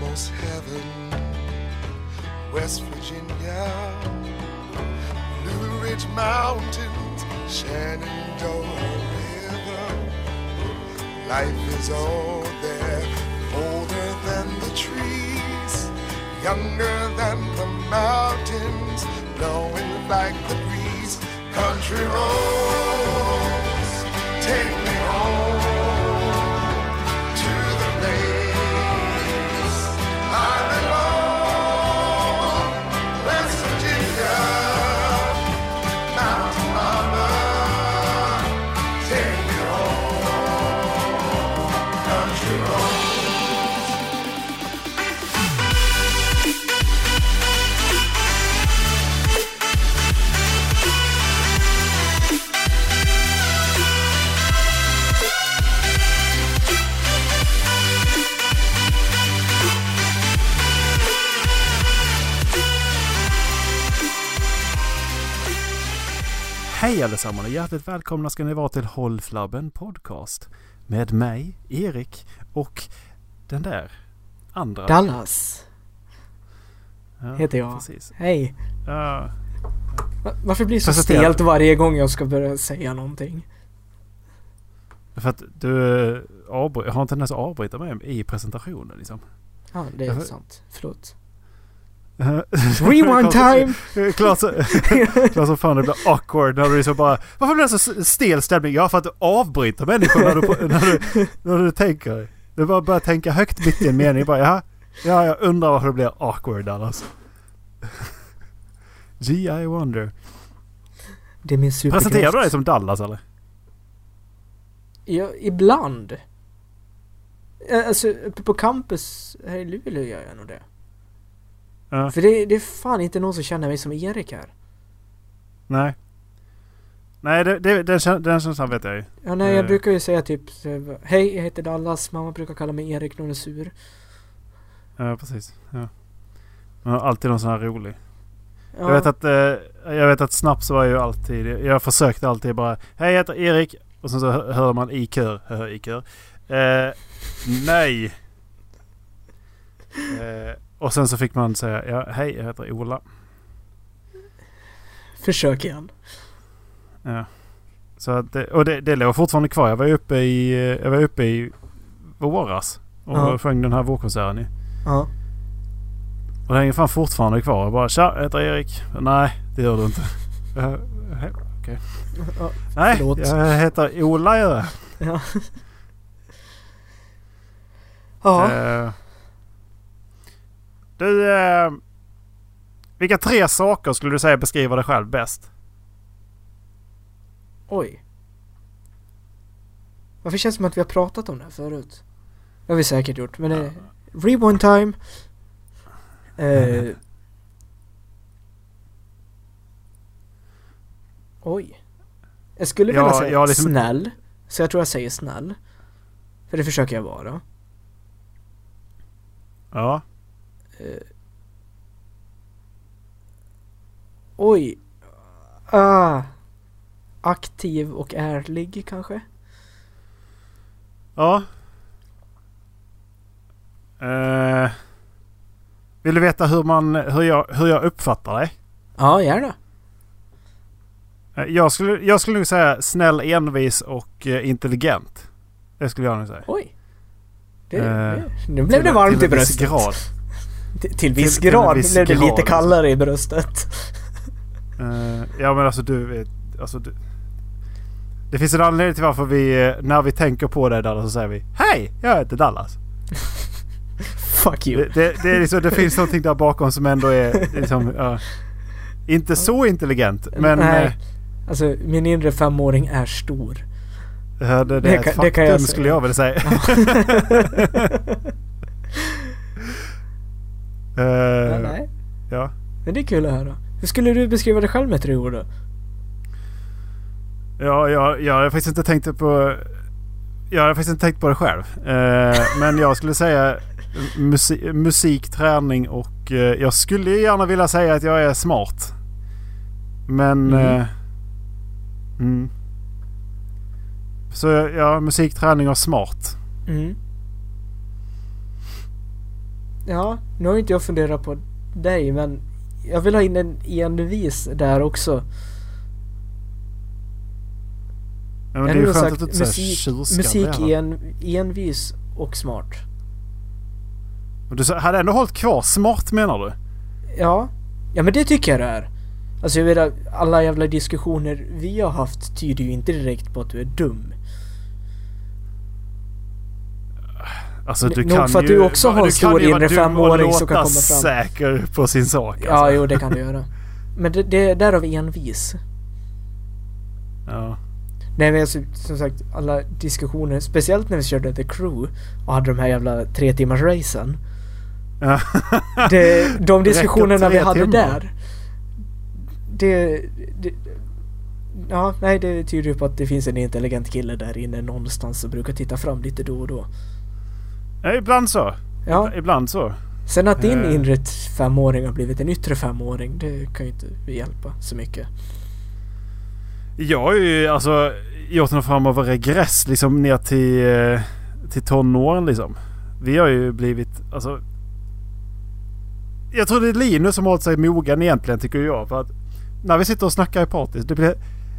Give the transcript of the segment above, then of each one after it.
almost heaven. West Virginia, Blue Ridge Mountains, Shenandoah River. Life is all there, older than the trees, younger than the mountains, blowing like the breeze. Country roads, take Hej allesammans och hjärtligt välkomna ska ni vara till Håll Flabben Podcast. Med mig, Erik och den där andra. Dallas Ja, heter jag. Precis. Hej. Va- Varför blir det så stelt varje gång jag ska börja säga någonting? för att du avbry- har en tendens att avbryta mig i presentationen liksom. Ja, det är Varför- sant. Förlåt. Klart- Rewind time! Klart så- klart som fan det blir awkward när du liksom bara Varför blir det så stel stämning? Ja för att du avbryter människor när du, när du, när du tänker. Du bara börjar tänka högt mitt i en mening. Bara, ja, ja, jag undrar varför det blir awkward annars. Gee I wonder. Det är min superkraft. Presenterar du dig som Dallas eller? Ja, ibland. Eh, Alltså, uppe på campus här i Luleå gör jag nog det. Ja, För det, det är fan inte någon som känner mig som Erik här. nej. Nej, det, det, den, den känslan vet jag ju. Ja, nej, jag Eh. brukar ju säga typ Hej, jag heter Dallas. Mamma brukar kalla mig Erik när hon är sur. Ja, precis. Ja. Man har alltid någon sån här rolig. Ja, Jag vet att, eh, jag vet att Snaps var ju alltid... Jag försökte alltid bara Hej jag heter Erik. Och sen så hör man i kör. Hör i kör. Eh, nej. Eh, och sen så fick man säga ja, hej jag heter Ola. Försök igen. Ja. Så att det, och det, det låg fortfarande kvar. Jag var uppe i, jag var uppe i våras. Och Ja. sjöng den här vårkonserten ju. Ja. Och den är fan fortfarande kvar. Jag bara tja jag heter Erik. Nej det gör du inte. Okej. ja. Nej Förlåt. jag heter Ola gör jag. Ja. ja. Eh, du, eh, vilka tre saker skulle du säga beskriver dig själv bäst? Oj. Varför känns det som att vi har pratat om det här förut? Det har vi säkert gjort, men det... Rewind time. Eh, oj. Jag skulle vilja Ja, säga har liksom- snäll. Så jag tror jag säger snäll. För det försöker jag vara. Ja. Eh, oj. Ah. Aktiv och ärlig kanske? Ja. Eh, vill du veta hur, man, hur, jag, hur jag uppfattar dig? Ja, gärna. Eh, jag, skulle, jag skulle nog säga snäll, envis och eh, intelligent. Det skulle jag nog säga. Oj. Det, Eh, nu blev det varmt till i bröstet. grad. Till, till viss Till- till grad viss blev det grad, lite kallare i bröstet. Eh, ja men alltså du vet, alltså du, Det finns en anledning till varför vi, eh, när vi tänker på det Dallas så säger vi Hej! Jag heter Dallas. Fuck you. Det, det, det, är liksom, det finns någonting där bakom som ändå är liksom, ja, inte så intelligent men Nej. eh, Alltså min inre femåring är stor. Ja, det, det, Det är ett kan- faktum jag skulle jag vilja säga. Ja, Eh, nej. ja. Men det är kul att höra. Hur skulle du beskriva dig själv med tre ord då? Ja, jag, jag har faktiskt inte tänkt på... Jag har faktiskt inte tänkt på det själv. Eh, men jag skulle säga musik, musik, träning och... Eh, jag skulle gärna vilja säga att jag är smart. Men... Eh, mm. Så ja, musik, träning och smart. Mm. Ja, nu har inte jag funderat på dig men jag vill ha in en envis där också. Ja, men det är ju skönt att du inte musik, musik en, envis och smart. Men Du hade ändå hållit kvar smart menar du? Ja, ja men det tycker jag det är. Alltså jag att alla jävla diskussioner vi har haft tyder ju inte direkt på att du är dum. Alltså du Nog kan för att du också har en stor inre femåring som kan komma fram. säker på sin sak. Ja, alltså. jo det kan du göra. Men det, det där har vi envis. Ja. Nej men alltså, som sagt alla diskussioner, speciellt när vi körde The Crew och hade de här jävla tre timmars racen. Ja. Det, de diskussionerna vi hade timmar? där. Det, det... Ja, nej det tyder ju på att det finns en intelligent kille där inne någonstans och brukar titta fram lite då och då. Ja, ibland så. Ja, Ibland så. sen att din Eh. inre femåring har blivit en yttre femåring, det kan ju inte hjälpa så mycket. Jag har ju alltså gjort någon form av regress liksom ner till, eh, till tonåren liksom. Vi har ju blivit, alltså... Jag tror det är Linus som har hållit sig mogen egentligen tycker jag. För att när vi sitter och snackar i party, det blir...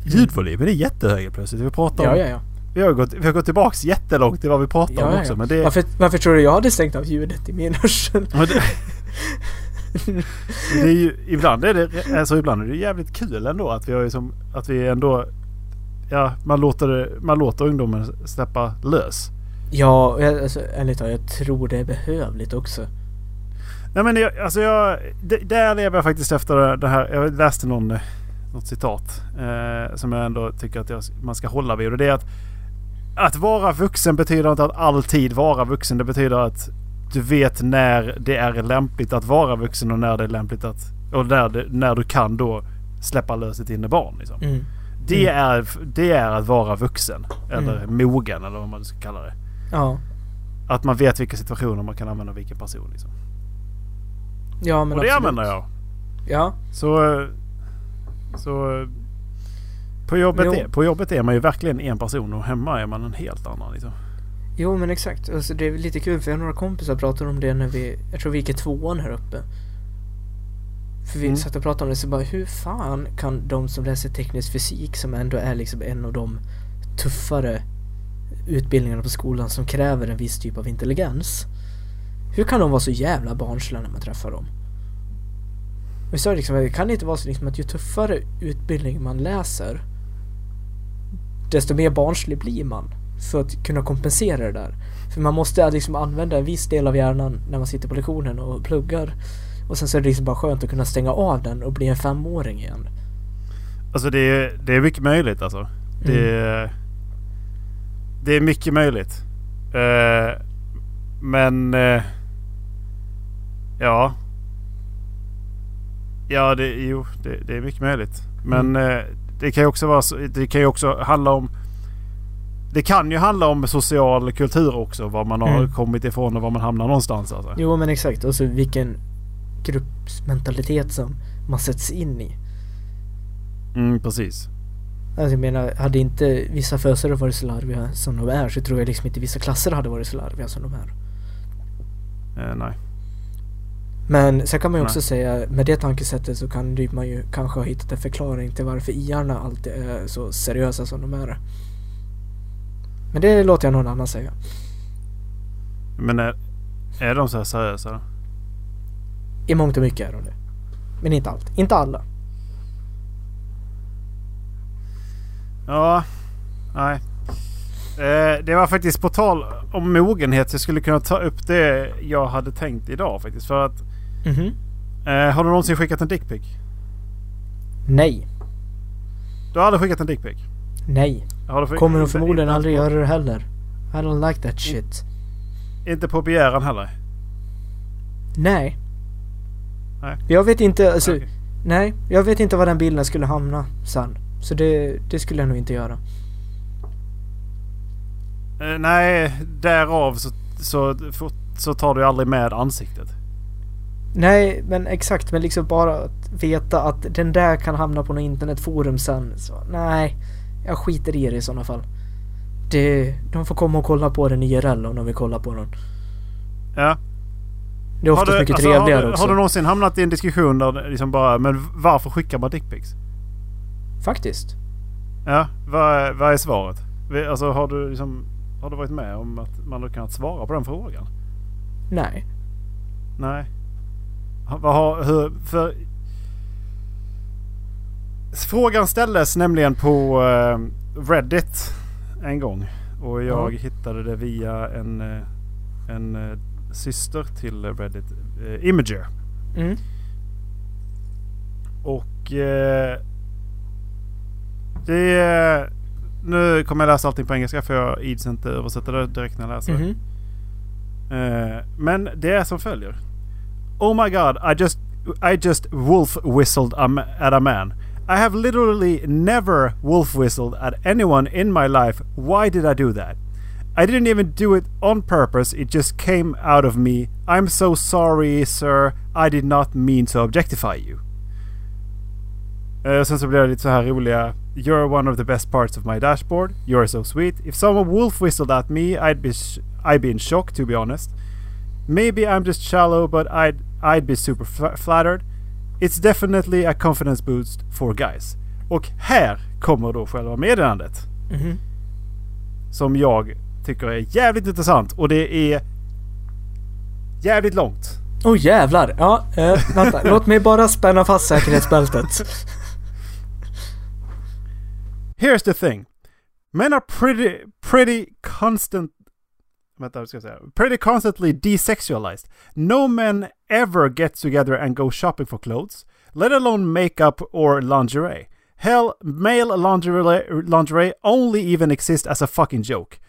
Ljudvolymen är jättehög plötsligt. Vi pratar om... Ja, ja, ja. Vi har gått, vi har gått tillbaks jättelångt till vad vi pratar ja, om också. ja. Men det, varför, varför tror du jag hade stängt av ljudet i min hörsel? det, det är ju, ibland är det, alltså ibland är det jävligt kul ändå att vi har ju som, att vi ändå... Ja, man låter, man låter ungdomen släppa lös. Ja, alltså, ärligt talat, jag tror det är behövligt också. Nej men jag, alltså jag... Det, där lever jag faktiskt efter det här. Jag läste någon, eh, något citat. Eh, som jag ändå tycker att jag, man ska hålla vid. Och det är att... Att vara vuxen betyder inte att alltid vara vuxen. Det betyder att du vet när det är lämpligt att vara vuxen och när det är lämpligt att... Och när, det, när du kan då släppa lös ditt inre barn. Liksom. Mm. Det, är, det är att vara vuxen. Eller Mm. mogen eller vad man ska kalla det. Ja. Att man vet vilka situationer man kan använda vilken person. Liksom. Ja, men och det absolut. använder jag. Ja. Så... Så... På jobbet, Jo. är, på jobbet är man ju verkligen en person och hemma är man en helt annan. Liksom. Jo men exakt. Alltså, det är lite kul för jag har några kompisar pratade om det när vi, jag tror vi gick i tvåan här uppe. För vi Mm. satt och pratade om det så bara hur fan kan de som läser teknisk fysik som ändå är liksom en av de tuffare utbildningarna på skolan som kräver en viss typ av intelligens. Hur kan de vara så jävla barnsliga när man träffar dem? Vi sa liksom, det kan inte vara så liksom att ju tuffare utbildning man läser desto mer barnslig blir man för att kunna kompensera det där. För man måste liksom använda en viss del av hjärnan när man sitter på lektionen och pluggar. Och sen så är det liksom bara skönt att kunna stänga av den och bli en femåring igen. Alltså det är, det är mycket möjligt alltså. Det, Mm. är, det är mycket möjligt. Eh, men... eh, ja. Ja, det, jo, det, det är mycket möjligt. Men Mm. eh, det kan ju också vara Det kan ju också handla om... Det kan ju handla om social kultur också. Var man har Mm. kommit ifrån och var man hamnar någonstans. Alltså. Jo men exakt, och så vilken gruppsmentalitet som man sätts in i. Mm, precis. Alltså jag menar, hade inte vissa fösare varit så larviga som de är så tror jag liksom inte vissa klasser hade varit så larviga som de är. Eh, nej. Men sen kan man ju Nej. också säga, med det tankesättet så kan man ju kanske ha hittat en förklaring till varför iarna alltid är så seriösa som de är. Men det låter jag någon annan säga. Men är, är de så här seriösa? då? I mångt och mycket är de det. Men inte allt. Inte alla. Ja, nej. Eh, det var faktiskt på tal om mogenhet. Jag skulle kunna ta upp det jag hade tänkt idag faktiskt. För att... Mhm. Eh, har du någonsin skickat en dickpic? Nej. Du har aldrig skickat en dickpic? Nej. Kommer inte- förmodligen inte aldrig göra det heller. I don't like that shit. Inte på begäran heller? Nej. Nej. Jag vet inte, alltså, Okej. nej. Jag vet inte var den bilden skulle hamna sen. Så det, det skulle jag nog inte göra. Eh, nej, därav så, så, så tar du aldrig med ansiktet. Nej, men exakt. Men liksom bara att veta att den där kan hamna på något internetforum sen. Så, nej, jag skiter i det i sådana fall. Det, de får komma och kolla på den IRL om de vill kolla på den. Ja. Det är oftast du, mycket alltså, trevligare har du, också. Har du någonsin hamnat i en diskussion där liksom bara, men varför skickar man dickpics? Faktiskt. Ja, vad, är- vad är svaret? Alltså har du liksom, har du varit med om att man har kunnat svara på den frågan? Nej. Nej. Vad har, hur, för... Frågan ställdes nämligen på eh, Reddit en gång. Och jag Ja. hittade det via en, eh, en eh, syster till Reddit, eh, Imager. Mm. Och eh, det är... Nu kommer jag läsa allting på engelska för jag ids inte översätta det direkt när jag läser. Mhm. Eh, men det är som följer. Oh my god, I just, I just wolf whistled at a man. I have literally never wolf whistled at anyone in my life. Why did I do that? I didn't even do it on purpose, it just came out of me. I'm so sorry, sir. I did not mean to objectify you. Eh, sen så blir det lite så här roliga. You're one of the best parts of my dashboard. You're so sweet. If someone wolf whistled at me, I'd be I'd be in shock to be honest. Maybe I'm just shallow, but I'd I'd be super fl- flattered. It's definitely a confidence boost for guys. Och här kommer då själva meddelandet. Mhm. Som jag tycker är jävligt intressant. Och det är jävligt långt. Åh oh, jävlar! Ja, eh, vänta. Låt mig bara spänna fast säkerhetsbältet. Here's the thing. Men are pretty, pretty constant... Pretty constantly desexualized. No men ever get together and go shopping for clothes, let alone makeup or lingerie. Hell, male lingerie, lingerie only even exists as a fucking joke.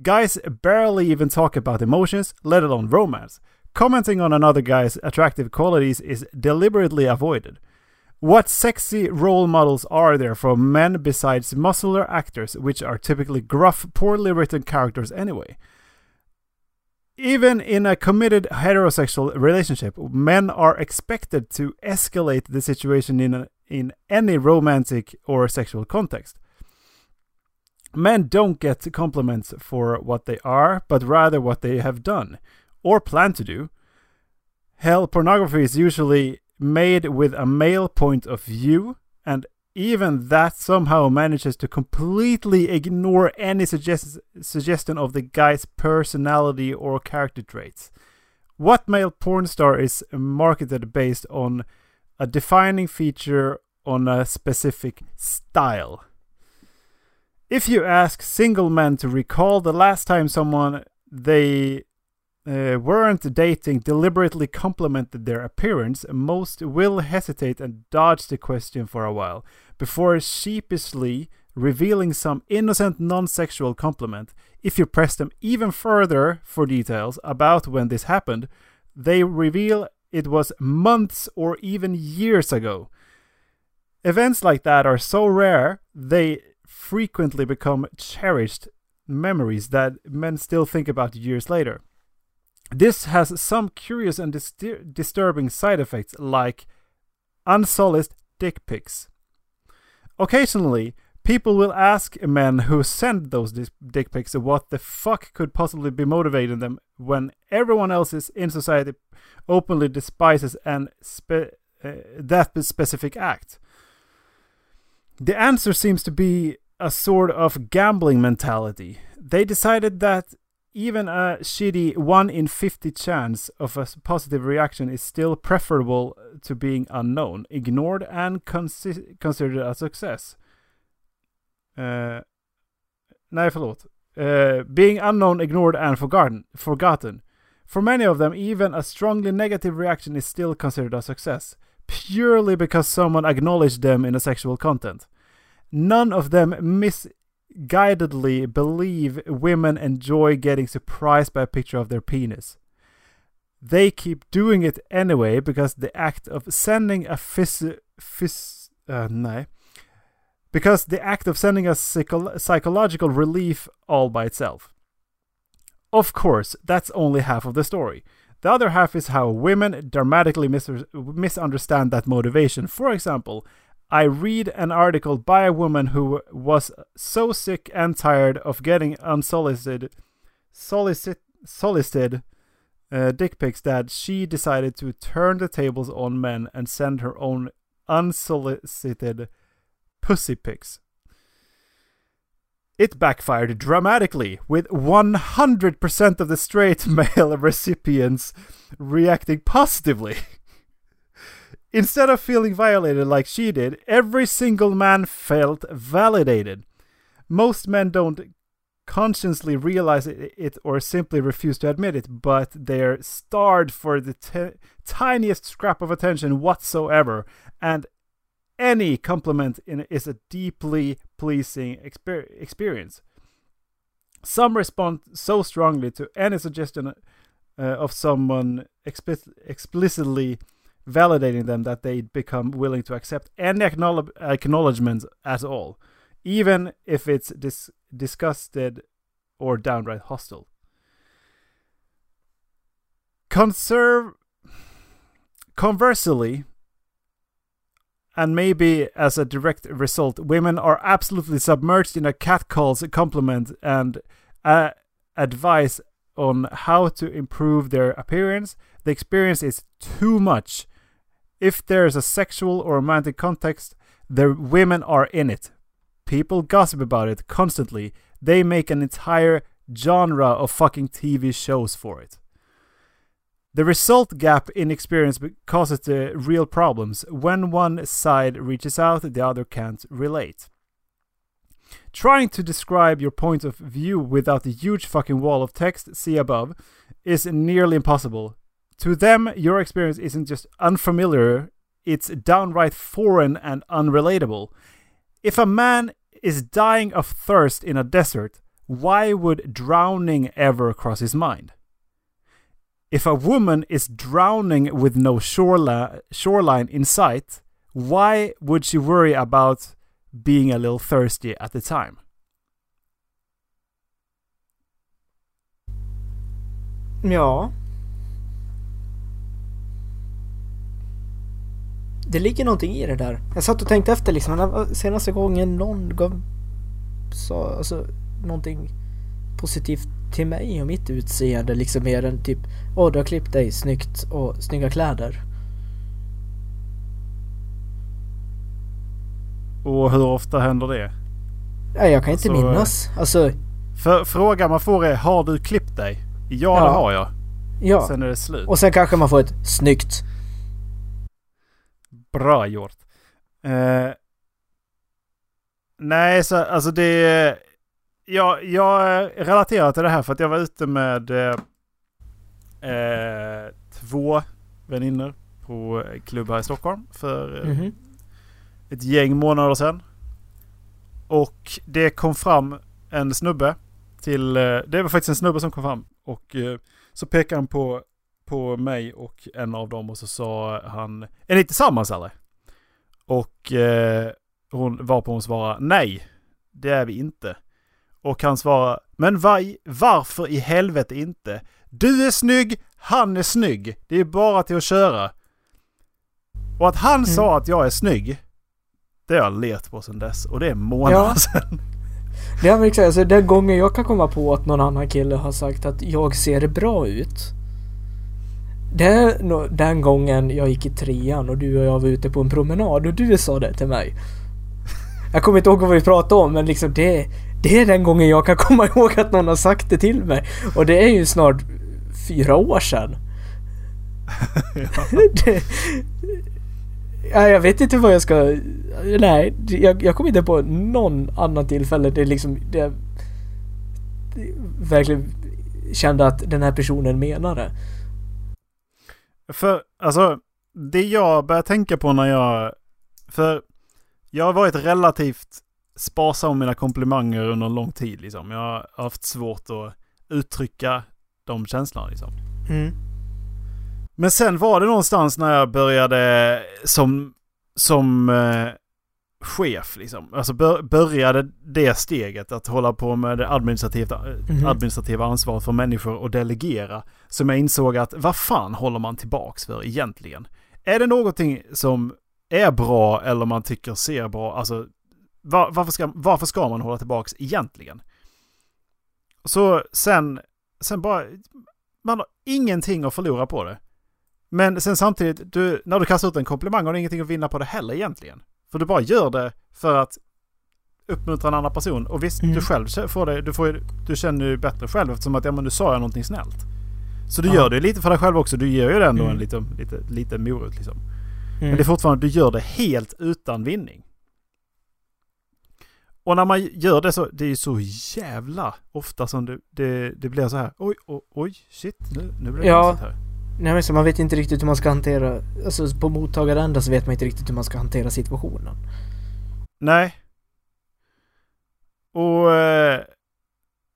Guys barely even talk about emotions, let alone romance. Commenting on another guy's attractive qualities is deliberately avoided. What sexy role models are there for men besides muscular actors, which are typically gruff, poorly written characters anyway? Even in a committed heterosexual relationship, men are expected to escalate the situation in, a, in any romantic or sexual context. Men don't get compliments for what they are, but rather what they have done or plan to do. Hell, pornography is usually made with a male point of view, and even that somehow manages to completely ignore any suggest- suggestion of the guy's personality or character traits. What male porn star is marketed based on a defining feature on a specific style? If you ask single men to recall the last time someone they uh, weren't dating deliberately complimented their appearance, most will hesitate and dodge the question for a while before sheepishly revealing some innocent non sexual compliment. If you press them even further for details about when this happened, they reveal it was months or even years ago. Events like that are so rare, they frequently become cherished memories that men still think about years later. This has some curious and dis- disturbing side effects like unsolaced dick pics. Occasionally, people will ask men who send those dick pics what the fuck could possibly be motivating them when everyone else is in society openly despises and spe- uh, that specific act. The answer seems to be a sort of gambling mentality. They decided that even a shitty 1 in 50 chance of a positive reaction is still preferable to being unknown, ignored, and consi- considered a success. Uh, nej, förlåt. Uh, being unknown, ignored, and forgotten. forgotten. For many of them, even a strongly negative reaction is still considered a success, purely because someone acknowledged them in a sexual content. None of them misguidedly believe women enjoy getting surprised by a picture of their penis. They keep doing it anyway because the act of sending a phys... phys uh, nej. Because the act of sending a psycho- psychological relief all by itself. Of course, that's only half of the story. The other half is how women dramatically mis- misunderstand that motivation. For example, I read an article by a woman who was so sick and tired of getting unsolicited, solicit, solicited uh, dick pics that she decided to turn the tables on men and send her own unsolicited pussy pics. It backfired dramatically, with 100% of the straight male recipients reacting positively. Instead of feeling violated like she did, every single man felt validated. Most men don't consciously realize it, or simply refuse to admit it, but they're starved for the t- tiniest scrap of attention whatsoever, and any compliment in is a deeply pleasing exper- experience. Some respond so strongly to any suggestion uh, of someone explicitly validating them that they become willing to accept any acknowledge- acknowledgement at all, even if it's dis- disgusted or downright hostile. Conserve. Conversely, and maybe as a direct result, women are absolutely submerged in a catcall's compliment and uh, advice on how to improve their appearance. The experience is too much. If there's a sexual or romantic context, the women are in it. People gossip about it constantly. They make an entire genre of fucking TV shows for it. The result gap in experience causes the real problems. When one side reaches out, the other can't relate. Trying to describe your point of view without the huge fucking wall of text, see above, is nearly impossible. To them, your experience isn't just unfamiliar, it's downright foreign and unrelatable. If a man is dying of thirst in a desert, why would drowning ever cross his mind? If a woman is drowning with no shoreline in sight, why would she worry about being a little thirsty at the time? Ja. Det ligger någonting i det där. Jag satt och tänkte efter liksom, senaste gången någon gav, sa alltså, någonting positivt till mig och mitt utseende liksom mer än typ Åh du har klippt dig snyggt och snygga kläder. Och hur ofta händer det? Nej jag kan inte Alltså, minnas. Alltså, För frågan man får är har du klippt dig? Ja, Ja. det har jag. ja. Sen är det slut. Och sen kanske man får ett snyggt. Bra gjort. Eh, nej, så alltså det... Jag, jag relaterar till det här för att jag var ute med eh, eh, två vänner på klubb här i Stockholm för eh, Mhm. ett gäng månader sedan. Och det kom fram en snubbe till... eh, Det var faktiskt en snubbe som kom fram. Och så pekade han på, på mig och en av dem och så sa han Är ni tillsammans eller? Och eh, hon var på hon svarade Nej, det är vi inte. Och han svarade Men var, varför i helvete inte? Du är snygg, han är snygg. Det är bara till att köra. Och att han sa att jag är snygg det har jag levt på sedan dess och det är månader Ja. sedan. Det har väl alltså den gången jag kan komma på att någon annan kille har sagt att jag ser bra ut. Det den gången jag gick i trean och du och jag var ute på en promenad och du sa det till mig. Jag kommer inte ihåg vad vi pratade om men liksom det, det är den gången jag kan komma ihåg att någon har sagt det till mig. Och det är ju snart fyra år sedan. det, ja, jag vet inte vad jag ska... Nej, jag, jag kommer inte på någon annan tillfälle det liksom... Det, det verkligen kände att den här personen menar det. För alltså, det jag börjar tänka på när jag... För jag har varit relativt sparsam med mina komplimanger under en lång tid liksom. Jag har haft svårt att uttrycka de känslorna liksom. Mm. Men sen var det någonstans när jag började som, som eh, chef liksom. Alltså bör, började det steget att hålla på med det administrativa, Mhm. administrativa ansvaret för människor och delegera. Som jag insåg att vad fan håller man tillbaks för egentligen? Är det någonting som är bra eller man tycker ser bra, alltså var, varför, ska, varför ska man hålla tillbaks egentligen? Så sen, sen bara man har ingenting att förlora på det. Men sen samtidigt, du, när du kastar ut en komplimang har du ingenting att vinna på det heller egentligen. För du bara gör det för att uppmuntra en annan person. Och visst, Mm. du själv får det, du, får, du känner ju bättre själv eftersom att ja, men nu sa jag någonting snällt. Så du Ja. gör det lite för dig själv också. Du ger ju det ändå Mm. en liten, lite, lite morot liksom. Men Mm. det är fortfarande, du gör det helt utan vinning. Och när man gör det så, det är ju så jävla ofta som det, det, det blir så här. Oj, oj, oj, shit, nu, nu blir det Ja. här. Nej men så man vet inte riktigt hur man ska hantera, alltså på mottagaränden så vet man inte riktigt hur man ska hantera situationen. Nej. Och eh,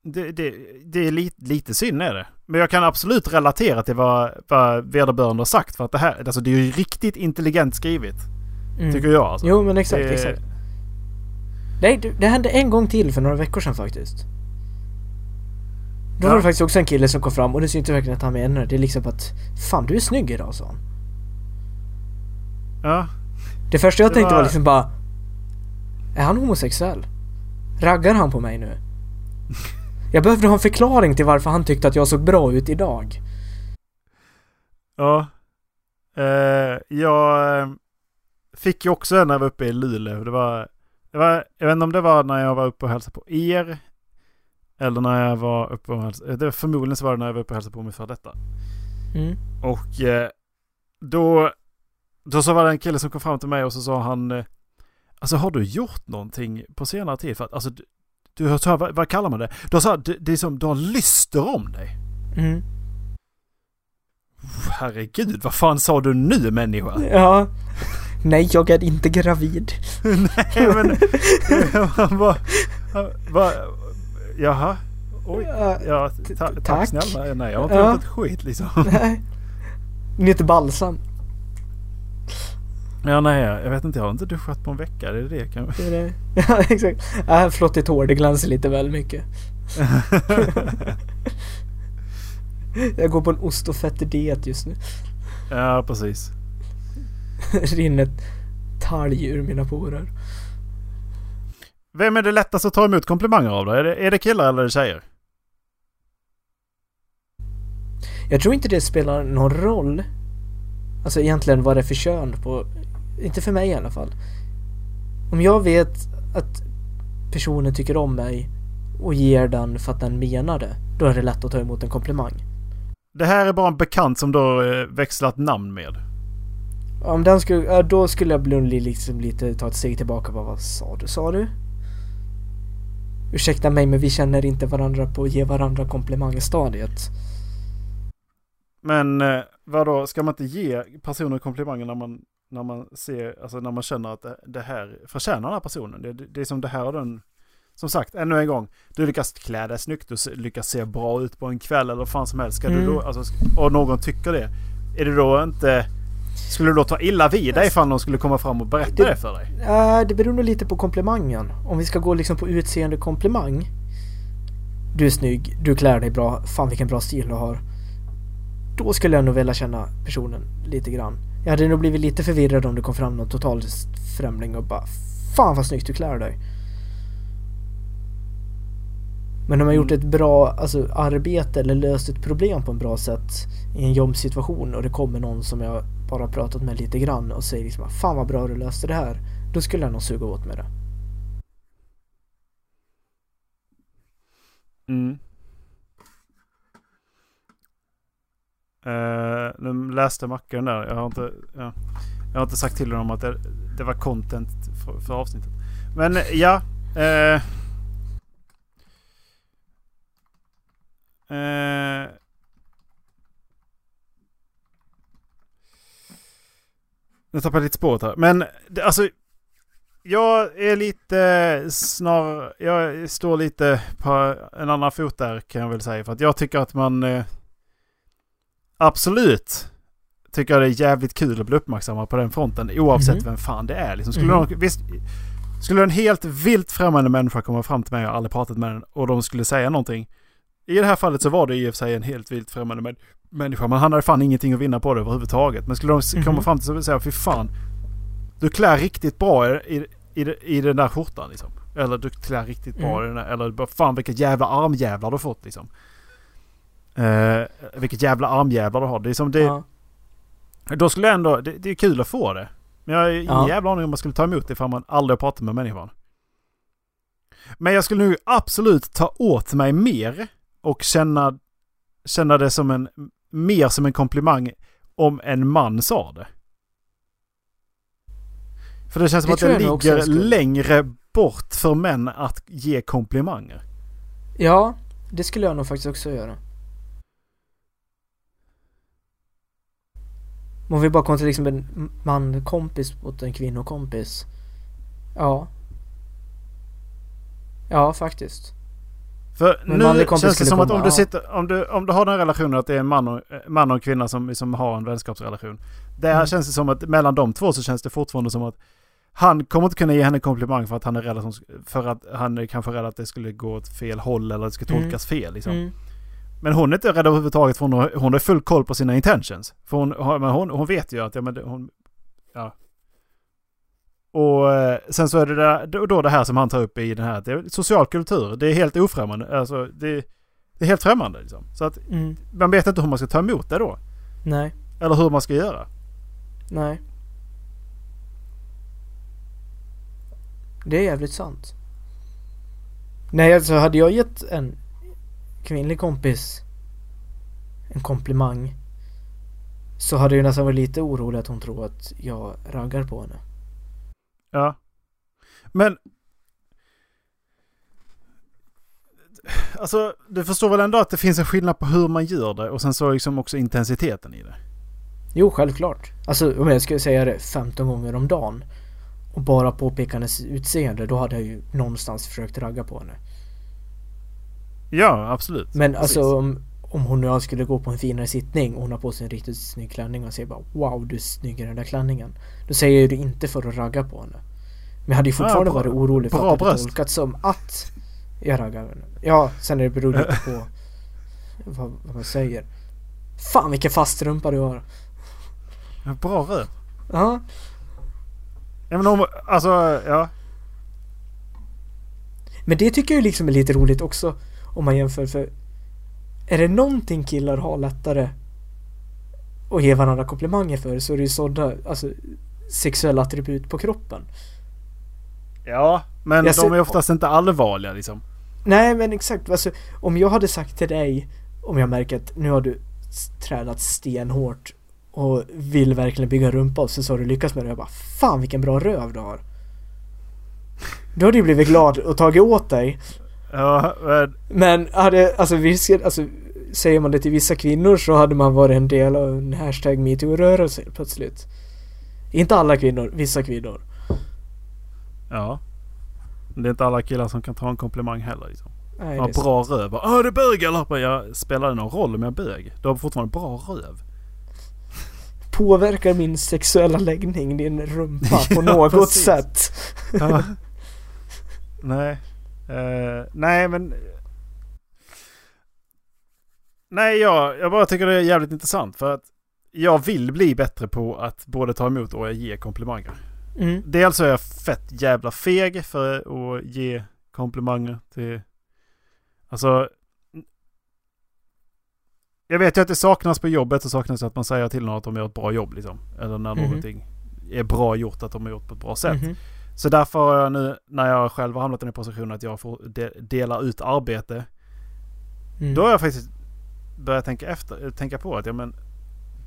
det, det, det är lite, lite synd är det. Men jag kan absolut relatera till vad, vad vederbörande har sagt. För att det här, alltså det är ju riktigt intelligent skrivet. Mm. Tycker jag alltså. Jo men exakt, Det- exakt. Nej, det, det hände en gång till för några veckor sedan faktiskt. Då Ja. var det faktiskt också en kille som kom fram och det syns inte verkligen att han menar det. Det är liksom att Fan du är snygg idag sa han. Ja. Det första jag Det tänkte var var- liksom bara Är han homosexuell? Raggar han på mig nu? Jag behövde ha en förklaring till varför han tyckte att jag såg bra ut idag. Ja. Eh, jag eh, fick ju också en när jag var uppe i Luleå. Det var, det var, jag vet inte om det var när jag var uppe och hälsade på er. Eller när jag var uppe och hälsade, det var Förmodligen så var det när jag var uppe och hälsade på min för detta. Mm. Och eh, då, då så var det en kille som kom fram till mig och så sa han eh, Alltså har du gjort någonting på senare tid? För att, alltså, du, du här, vad, vad kallar man det? Du har, det, det är som du har lyster om dig. Mm. Herregud, vad fan sa du nu människa? Ja. Nej, jag är inte gravid. Nej men... Han bara... han bara jaha? Oj. Ja, ta, tack, tack. snälla. Nej, jag har inte Ja. gjort ett skit liksom. Nej. Nytt balsam. Ja, nej, jag vet inte. Jag har inte duschat på en vecka. Det är det kan Det är det. Ja, exakt. Äh, flottigt hår, det glänser lite väl mycket. Jag går på en ost och fetter-diet just nu. Ja, precis. Rinner talg ur mina porer. Vem är det lättast att ta emot komplimanger av då? Är det, är det killar eller är det tjejer? Jag tror inte det spelar någon roll. Alltså egentligen vad det är för kön på... Inte för mig i alla fall. Om jag vet att personen tycker om mig och ger den för att den menar det. Då är det lätt att ta emot en komplimang. Det här är bara en bekant som då eh, växlat namn med. Om den skulle, då skulle jag bli liksom lite ta ett steg tillbaka. Bara, vad sa du? Sa du? Ursäkta mig men vi känner inte varandra på att ge varandra komplimangstadiet. Men eh, vadå, ska man inte ge personer komplimanger när man, när man ser, alltså när man känner att det, här förtjänar den här personen? Det, det, är som det här och den, som sagt, ännu en gång, du lyckas klä dig snyggt, du lyckas se bra ut på en kväll eller vad fan som helst. Ska du Mm. då, alltså, och någon tycker det, är det då inte, skulle du då ta illa vid dig ifall någon skulle komma fram och berätta Det- det, för dig? Uh, det beror nog lite på komplimangen. Om vi ska gå liksom på utseende komplimang. Du är snygg, du klär dig bra, fan vilken bra stil du har. Då skulle jag nog vilja känna personen lite grann. Jag hade nog blivit lite förvirrad om det kom fram någon total främling och bara Fan vad snyggt du klär dig. Men om man gjort ett bra alltså, arbete eller löst ett problem på en bra sätt i en jobbsituation och det kommer någon som jag bara pratat med lite grann och säger liksom Fan vad bra du löste det här. Då skulle jag nog suga åt mig det. Mm. Eh, nu läste Mackan där. Jag har inte, ja, jag har inte sagt till honom att det, det var content för, för avsnittet. Men ja. Eh, eh, nu tappade jag lite spåret här. Men alltså. Jag är lite snar... Jag står lite på en annan fot där kan jag väl säga. För att jag tycker att man... Eh, absolut tycker jag det är jävligt kul att bli uppmärksammad på den fronten. Oavsett Mhm. vem fan det är. Liksom, skulle, Mhm. någon, visst, skulle en helt vilt främmande människa komma fram till mig, jag har aldrig pratat med den, och de skulle säga någonting. I det här fallet så var det i och för sig en helt vilt främmande män, människa. Man hade fan ingenting att vinna på det överhuvudtaget. Men skulle de s- Mhm. komma fram till och säga fy fan. Du klär riktigt bra i, i, i, den där skjortan liksom. Eller du klär riktigt bra Mm. i den där. Eller fan vilka jävla armjävlar du har fått liksom. Eh, vilket jävla armjävlar du har. Det är som det, Ja. Då skulle jag ändå... Det, det är kul att få det. Men jag har ingen Ja. jävla aning om man skulle ta emot det ifall man aldrig har pratat med människan. Men jag skulle nu absolut ta åt mig mer och känna, känna det som en... Mer som en komplimang om en man sa det. För det känns som Det att det ligger längre bort för män att ge komplimanger. ja, det skulle jag nog faktiskt också göra. Om vi bara kommer till liksom en man-kompis mot en kvinnokompis. Ja. Ja, faktiskt. För nu känns det skulle som att om du, sitter, om, du, om du har den relationen att det är en man och, man och en kvinna som, som har en vänskapsrelation. Där Mm. känns det som att mellan de två så känns det fortfarande som att han kommer inte kunna ge henne komplimang för att han är rädd, för att han är kanske rädd att det skulle gå åt fel håll eller att det ska Mm. tolkas fel. Liksom. Mm. Men hon är inte rädd överhuvudtaget för hon har, hon har full koll på sina intentions. För hon, men hon, hon vet ju att, ja men hon, ja. Och eh, sen så är det då det här som han tar upp i den här, det är social kultur. Det är helt ofrämmande. Alltså det, det är helt främmande liksom. Så att Mm. man vet inte hur man ska ta emot det då. Nej, Eller hur man ska göra. nej. Det är jävligt sant. Nej, alltså hade jag gett en kvinnlig kompis en komplimang så hade jag nästan varit lite orolig att hon tror att jag raggar på henne. Ja. Men... Alltså, du förstår väl ändå att det finns en skillnad på hur man gör det och sen så liksom också intensiteten i det. Jo, självklart. Alltså om jag skulle säga det 15 gånger om dagen och bara påpeka hennes utseende, då hade jag ju någonstans försökt ragga på henne. Ja, absolut. Men Precis. alltså om, om hon och jag skulle gå på en finare sittning och hon har på sig en riktigt snygg klänning och säger bara Wow, du är snygg i den där klänningen. Då säger jag det inte för att ragga på henne. Men jag hade ju Ja, fortfarande bra- varit orolig för att det hade tolkats som att jag raggar henne. Ja, sen är det beror lite på vad, vad man säger. Fan vilken fast rumpa du har. Bra röv. Ja, Ja men om, alltså, ja. Men det tycker jag liksom är lite roligt också om man jämför för är det någonting killar har lättare att ge varandra komplimanger för så är det ju sådana alltså, sexuella attribut på kroppen. Ja, men Jag de ser- är oftast inte allvarliga liksom. Nej men exakt, alltså, om jag hade sagt till dig om jag märker att nu har du trädat stenhårt och vill verkligen bygga rumpa och så så har du lyckats med det jag bara Fan vilken bra röv du har. Då hade du blivit glad och tagit åt dig Ja, men, Men hade, alltså, visst, alltså säger man det till vissa kvinnor så hade man varit en del av en hashtag metoo-rörelse plötsligt. Inte alla kvinnor, vissa kvinnor. ja. Det är inte alla killar som kan ta en komplimang heller liksom. Nej, är bra röv. Ja, du är bög eller? Jag spelar det någon roll om jag är bög? Du har fortfarande bra röv. Påverkar min sexuella läggning din rumpa på Ja, något precis. sätt? Ja. nej. Eh, nej men... Nej jag, jag bara tycker det är jävligt intressant för att jag vill bli bättre på att både ta emot och ge komplimanger. Mm. Dels är jag fett jävla feg för att ge komplimanger till... Alltså... Jag vet ju att det saknas på jobbet och saknas att man säger till någon att de gör ett bra jobb liksom. Eller när Mhm. någonting är bra gjort, att de har gjort på ett bra sätt. Mhm. Så därför har jag nu, när jag själv har hamnat i den positionen att jag får de, dela ut arbete. Mm. Då har jag faktiskt börjat tänka, efter, tänka på att ja, men,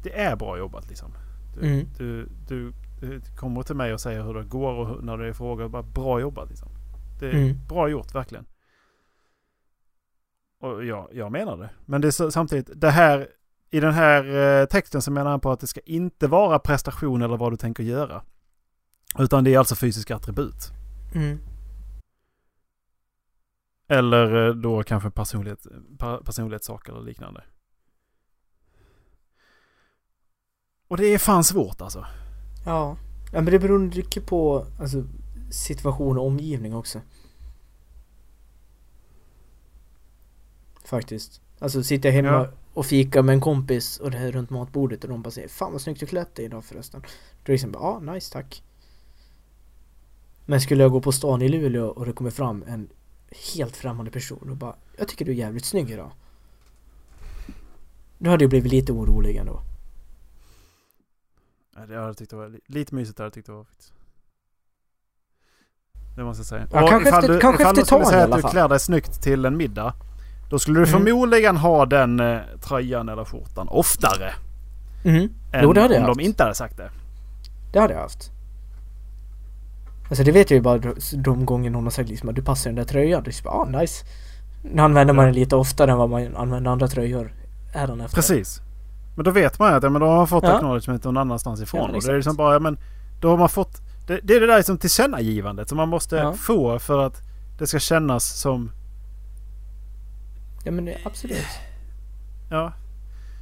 det är bra jobbat liksom. Du, Mm. du, du, du kommer till mig och säger hur det går och hur, när det är frågor. Bara bra jobbat liksom. Det är Mm. bra gjort verkligen. Och ja, jag menar det. Men det är samtidigt, det här i den här eh, texten så menar han på att det ska inte vara prestation eller vad du tänker göra. Utan det är alltså fysiska attribut. Mm. Eller eh, då kanske personlighet, personlighetssaker eller liknande. Och det är fan svårt alltså. Ja. ja, men det beror mycket på alltså, situation och omgivning också. Faktiskt. Alltså sitter jag hemma Ja. och fika med en kompis och det är runt matbordet och de bara säger Fan vad snyggt du klätt dig idag förresten. Då är det liksom bara, ja nice tack. Men skulle jag gå på stan i Luleå och det kommer fram en helt främmande person och bara Jag tycker du är jävligt snygg idag. Nu hade jag blivit lite orolig ändå. Ja, det jag tyckt det var li- lite mysigt har jag tyckt det var faktiskt. Det måste jag säga. Ja, Och kanske ifall efter- du, kanske ifall efter du skulle säga att du klär dig snyggt till en middag. Då skulle du Mm. förmodligen ha den eh, tröjan eller skjortan oftare. Mm. Än Jo, det hade jag om haft. de inte hade sagt det. Det hade jag haft. Alltså det vet jag ju bara de- gånger någon har sagt liksom att du passar den där tröjan. Det är bara, ah nice. Nu använder man den lite oftare än vad man använder andra tröjor. Är efter. Precis. Men då vet man ju att ja, men då har man fått Ja. acknowledgement någon annanstans ifrån. Ja, och det är liksom bara, ja, men då har man fått... Det, det är det där som tillkännagivandet som man måste Ja. få för att det ska kännas som... Ja men absolut. Ja.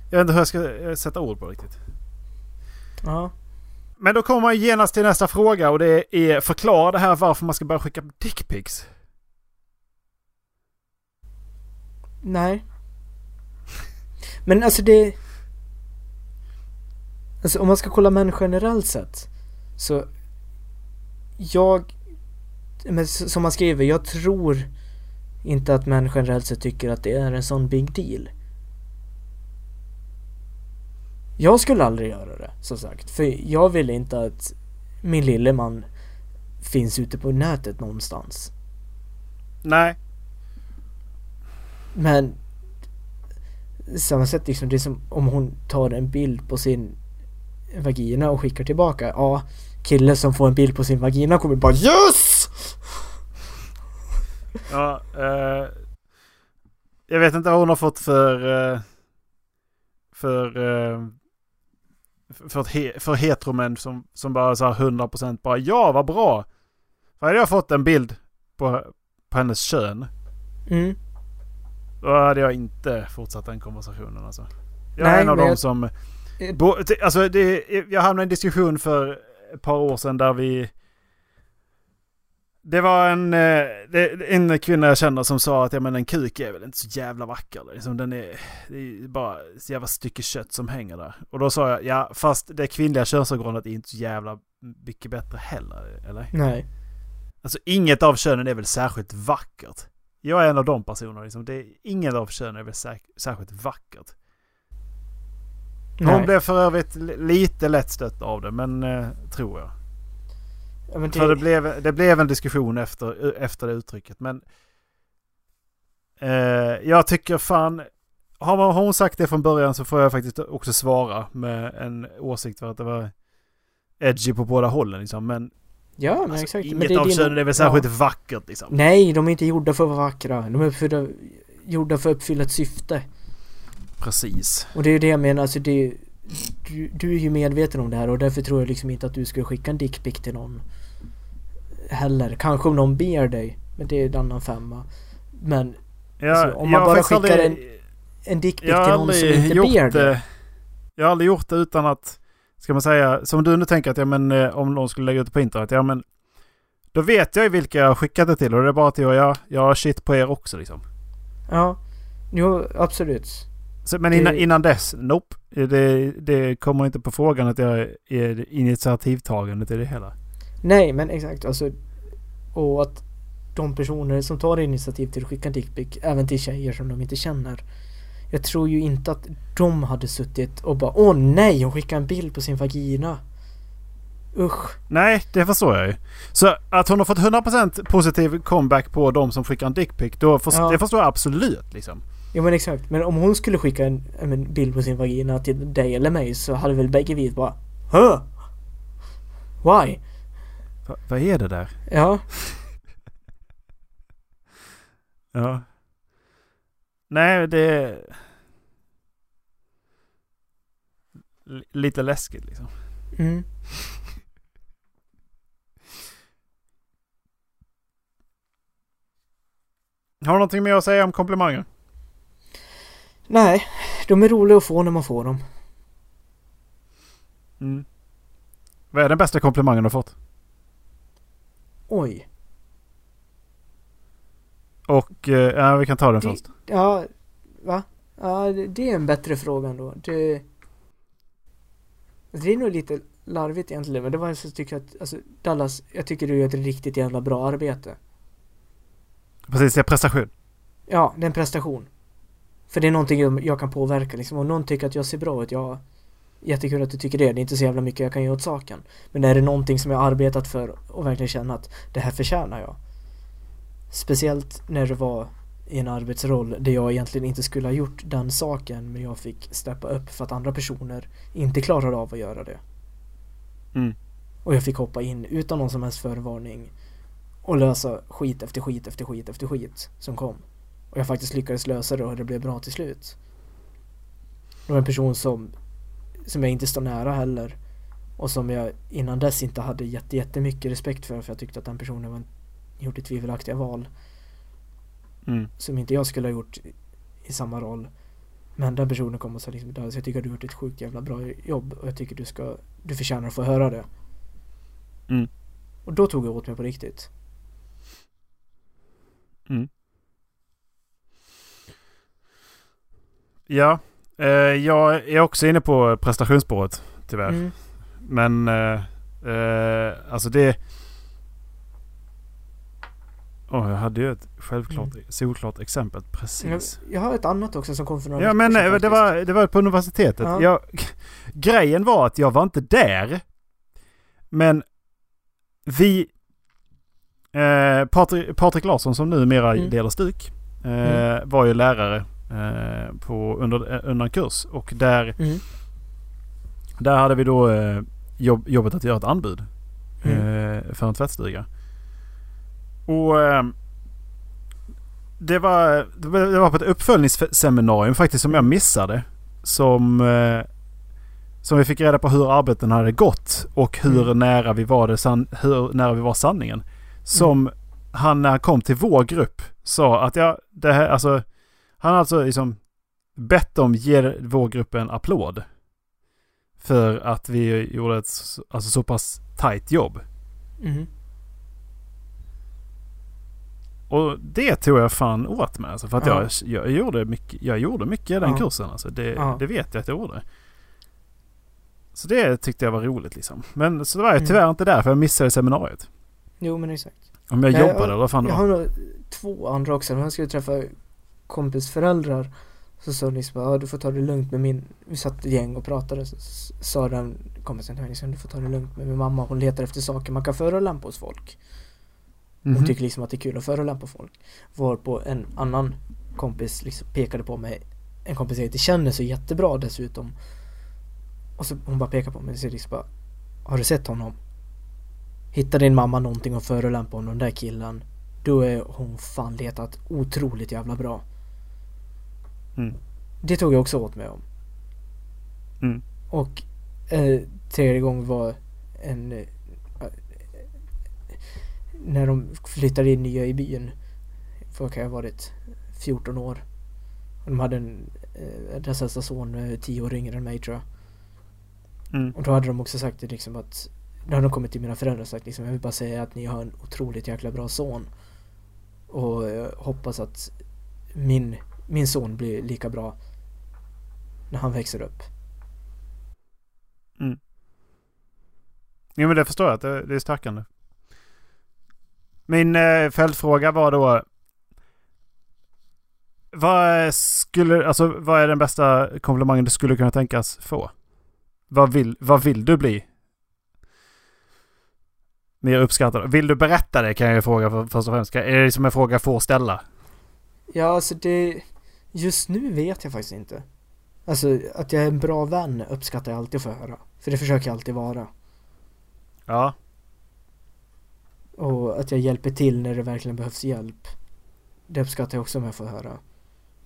Jag vet inte hur jag ska eh, sätta ord på riktigt. Ja. Men då kommer man genast till nästa fråga och det är förklara det här varför man ska börja skicka dickpics. Nej. Men alltså det... Alltså om man ska kolla män generellt sett. Så... Jag... Men som man skriver, jag tror inte att män generellt sett tycker att det är en sån big deal. Jag skulle aldrig göra det, som sagt. För jag vill inte att min lille man finns ute på nätet någonstans. Nej. Men samma sätt liksom, det är som om hon tar en bild på sin vagina och skickar tillbaka. Ja, kille som får en bild på sin vagina kommer bara YES! Ja, eh, jag vet inte vad hon har fått för... Eh, för... Eh, för, he, för heteromän som, som bara så här 100% bara ja vad bra. För hade jag fått en bild på, på hennes kön. Mm. Då hade jag inte fortsatt den konversationen alltså. Jag är Nej, en av dem jag- som... Eh, Bo, alltså det, jag hamnade i en diskussion för ett par år sedan där vi... Det var en, eh, en kvinna jag känner som sa att ja, men en kuk är väl inte så jävla vacker. Liksom, den är, det är bara ett jävla stycke kött som hänger där. Och då sa jag, ja fast det kvinnliga könsorganet är inte så jävla mycket bättre heller. Eller? Nej. Alltså inget av könen är väl särskilt vackert. Jag är en av de personerna. Liksom. Det är, inget av könen är väl säk- särskilt vackert. Hon Nej. blev för övrigt li- lite lätt stött av det, men eh, tror jag. Ja, men För det det, blev, det blev en diskussion efter, efter det uttrycket. Men eh, jag tycker fan... Har, man, har hon sagt det från början så får jag faktiskt också svara med en åsikt för att det var edgy på båda hållen. Liksom. Men, ja, men alltså, exakt. Men inget det är av din- könen är väl särskilt vackert liksom. Nej, de är inte gjorda för att vara vackra. De är för, gjorda för att uppfylla ett syfte. Precis. Och det är ju det jag menar, alltså det du, du är ju medveten om det här och därför tror jag liksom inte att du skulle skicka en dickpic till någon heller. Kanske om någon ber dig, men det är en annan femma. Men Jag, Alltså, om man bara skickar aldrig- en dickpic Jag har till någon som inte ber det. dig. Jag har aldrig gjort det utan att, ska man säga, som du nu tänker att ja, men, eh, om någon skulle lägga ut det på internet, ja men då vet jag ju vilka jag har skickat det till och det är bara att jag, jag, jag har shit på er också liksom. Ja, jo absolut. Så, men Det- innan, innan dess, nope. Det, det kommer inte på frågan att jag är initiativtagande till det hela. Nej, men exakt alltså. Och att de personer som tar initiativ till att skicka dickpic, även till tjejer som de inte känner. Jag tror ju inte att de hade suttit och bara Åh nej, hon skickade en bild på sin vagina. Usch. Nej, det förstår jag ju. Så att hon har fått 100% positiv comeback på de som skickar en dickpic, då först, Ja. det förstår jag absolut liksom. Ja men exakt, men om hon skulle skicka en, en bild på sin vagina till dig eller mig så hade väl bägge vi bara Hö? Why? Va, vad är det där? Ja, Ja. Nej, det är... Lite läskigt liksom. mm. Har du någonting mer att säga om komplimanger? Nej, de är roliga att få när man får dem. Mm. Vad är den bästa komplimangen du har fått? Oj. Och, eh, ja vi kan ta den Det- först. Ja, va? Ja, det, är en bättre fråga ändå. Det... Det är nog lite larvigt egentligen, men det var så tycker jag att, alltså Dallas, jag tycker du gör ett riktigt jävla bra arbete. Precis, det är prestation. Ja, det är en prestation. För det är någonting jag- jag kan påverka liksom. Om någon tycker att jag ser bra ut, ja Jättekul att du tycker det, det är inte så jävla mycket jag kan göra åt saken. Men är det någonting som jag arbetat för och verkligen känna att det här förtjänar jag. Speciellt när det var i en arbetsroll där jag egentligen inte skulle ha gjort den saken men jag fick steppa upp för att andra personer inte klarade av att göra det. Mm. Och jag fick hoppa in utan någon som helst förvarning och lösa skit efter skit efter skit efter skit som kom. Och jag faktiskt lyckades lösa det och det blev bra till slut. Det var en person som, som jag inte står nära heller. Och som jag innan dess inte hade jätte, jättemycket respekt för för jag tyckte att den personen var, gjorde tvivelaktiga val. Mm. Som inte jag skulle ha gjort i, samma roll. Men den personen kom och sa liksom "Dallas, jag tycker att du har gjort ett sjukt jävla bra jobb och jag tycker du ska, du förtjänar att få höra det. Mm. Och då tog jag åt mig på riktigt. Mm. Ja, eh, jag är också inne på prestationsspåret tyvärr. Mm. Men eh, eh, alltså det... Åh, jag hade ju ett självklart, solklart exempel precis. jag har ett annat också som kom för några Ja men det var, det var på universitetet. Ja. Jag, grejen var att jag var inte där. Men vi... Eh, Patrik, Patrik Larsson som numera Mm. delar stuk. Eh, Mm. Var ju lärare eh, på, under, eh, under en kurs. Och där, Mm. där hade vi då eh, jobb, jobbet att göra ett anbud. Mm. för en tvättstuga. Och det, var, det var på ett uppföljningsseminarium faktiskt som jag missade. Som, som vi fick reda på hur arbeten hade gått och hur Mm. nära vi var det san, hur nära vi var sanningen. Som han när han kom till vår grupp sa att ja, det här alltså han har alltså liksom bett om ge vår grupp en applåd. För att vi gjorde ett alltså, så pass tight jobb. Mhm. Och det tog jag fan åt mig. Alltså, för att Ja. jag, jag, gjorde mycket, jag gjorde mycket i den Ja. kursen. Alltså, det, Ja. det vet jag att jag gjorde. Så det tyckte jag var roligt liksom. Men så var jag Mm. tyvärr inte där för jag missade seminariet. Jo men exakt. Om jag Nej, jobbade jag- eller vad fan det Jag var. har nog två andra också. När jag skulle träffa kompisföräldrar så sa liksom ja, du får ta det lugnt med min... Vi satt ett gäng och pratade så sa den kompisen till liksom, du får ta det lugnt med min mamma. Hon letar efter saker man kan förolämpa hos folk. Hon Mhm. tycker liksom att det är kul att förolämpa folk. Varpå en annan kompis liksom pekade på mig. En kompis jag inte känner så jättebra dessutom. Och så hon bara pekar på mig och säger liksom bara Har du sett honom? Hittar din mamma någonting att förolämpa om den där killen Då är hon fan letat otroligt jävla bra. Mm. Det tog jag också åt mig om. Mm. Och eh, tredje gången var en... Eh, när de flyttade in nya i byn. För vad kan jag ha varit? 14 år. Och de hade en... Eh, deras äldsta son eh, 10 år yngre än mig tror jag. Mm. Och då hade de också sagt det liksom att... Då hade de kommit till mina föräldrar och sagt liksom jag vill bara säga att ni har en otroligt jäkla bra son. Och jag hoppas att min, min son blir lika bra när han växer upp. Jo men det förstår jag att det, det är stärkande. Min eh, följdfråga var då. Vad skulle, alltså vad är den bästa komplimangen du skulle kunna tänkas få? Vad vill, vad vill du bli? Mer uppskattad. Vill du berätta det kan jag ju fråga för, först och främst. Är det som en fråga jag får ställa? Ja, alltså det... Just nu vet jag faktiskt inte. Alltså att jag är en bra vän uppskattar jag alltid att få höra. För det försöker jag alltid vara. Ja. Och att jag hjälper till när det verkligen behövs hjälp. Det uppskattar jag också om jag får höra.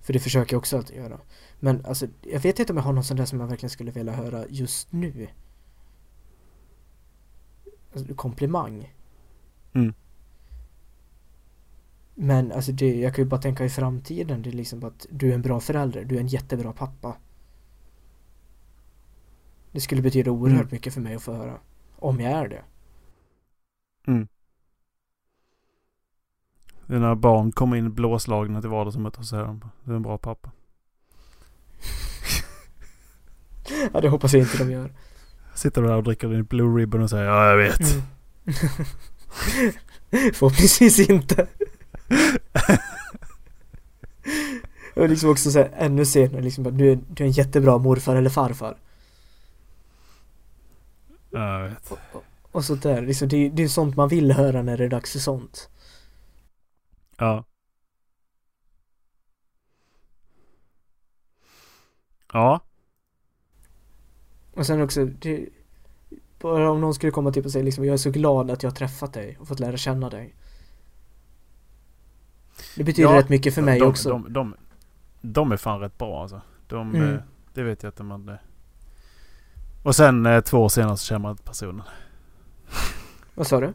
För det försöker jag också alltid göra. Men alltså, jag vet inte om jag har någon sån där som jag verkligen skulle vilja höra just nu. Alltså, komplimang. Mm. Men alltså det, jag kan ju bara tänka i framtiden. Det är liksom att du är en bra förälder. Du är en jättebra pappa. Det skulle betyda oerhört Mm. mycket för mig att få höra. Om jag är det. Mm. Dina barn kommer in blåslagna till vardagsrummet och säger du är en bra pappa. Ja, det hoppas jag inte de gör. Sitter du där och dricker din Blue Ribbon och säger ja jag vet. Mm. Förhoppningsvis inte. Och liksom också så här, ännu senare liksom bara, du, är, du är en jättebra morfar eller farfar. Ja, jag vet. Och, och, och sånt där, liksom, det, det är sånt man vill höra när det är dags för sånt. Ja. Ja. Och sen också, det, bara om någon skulle komma typ och säga liksom, jag är så glad att jag har träffat dig och fått lära känna dig. Det betyder Ja, rätt mycket för mig de, också. De, de, de är fan rätt bra alltså. De, Mm. eh, det vet jag att man... Och sen eh, två år senare så känner man inte personen. Vad sa du?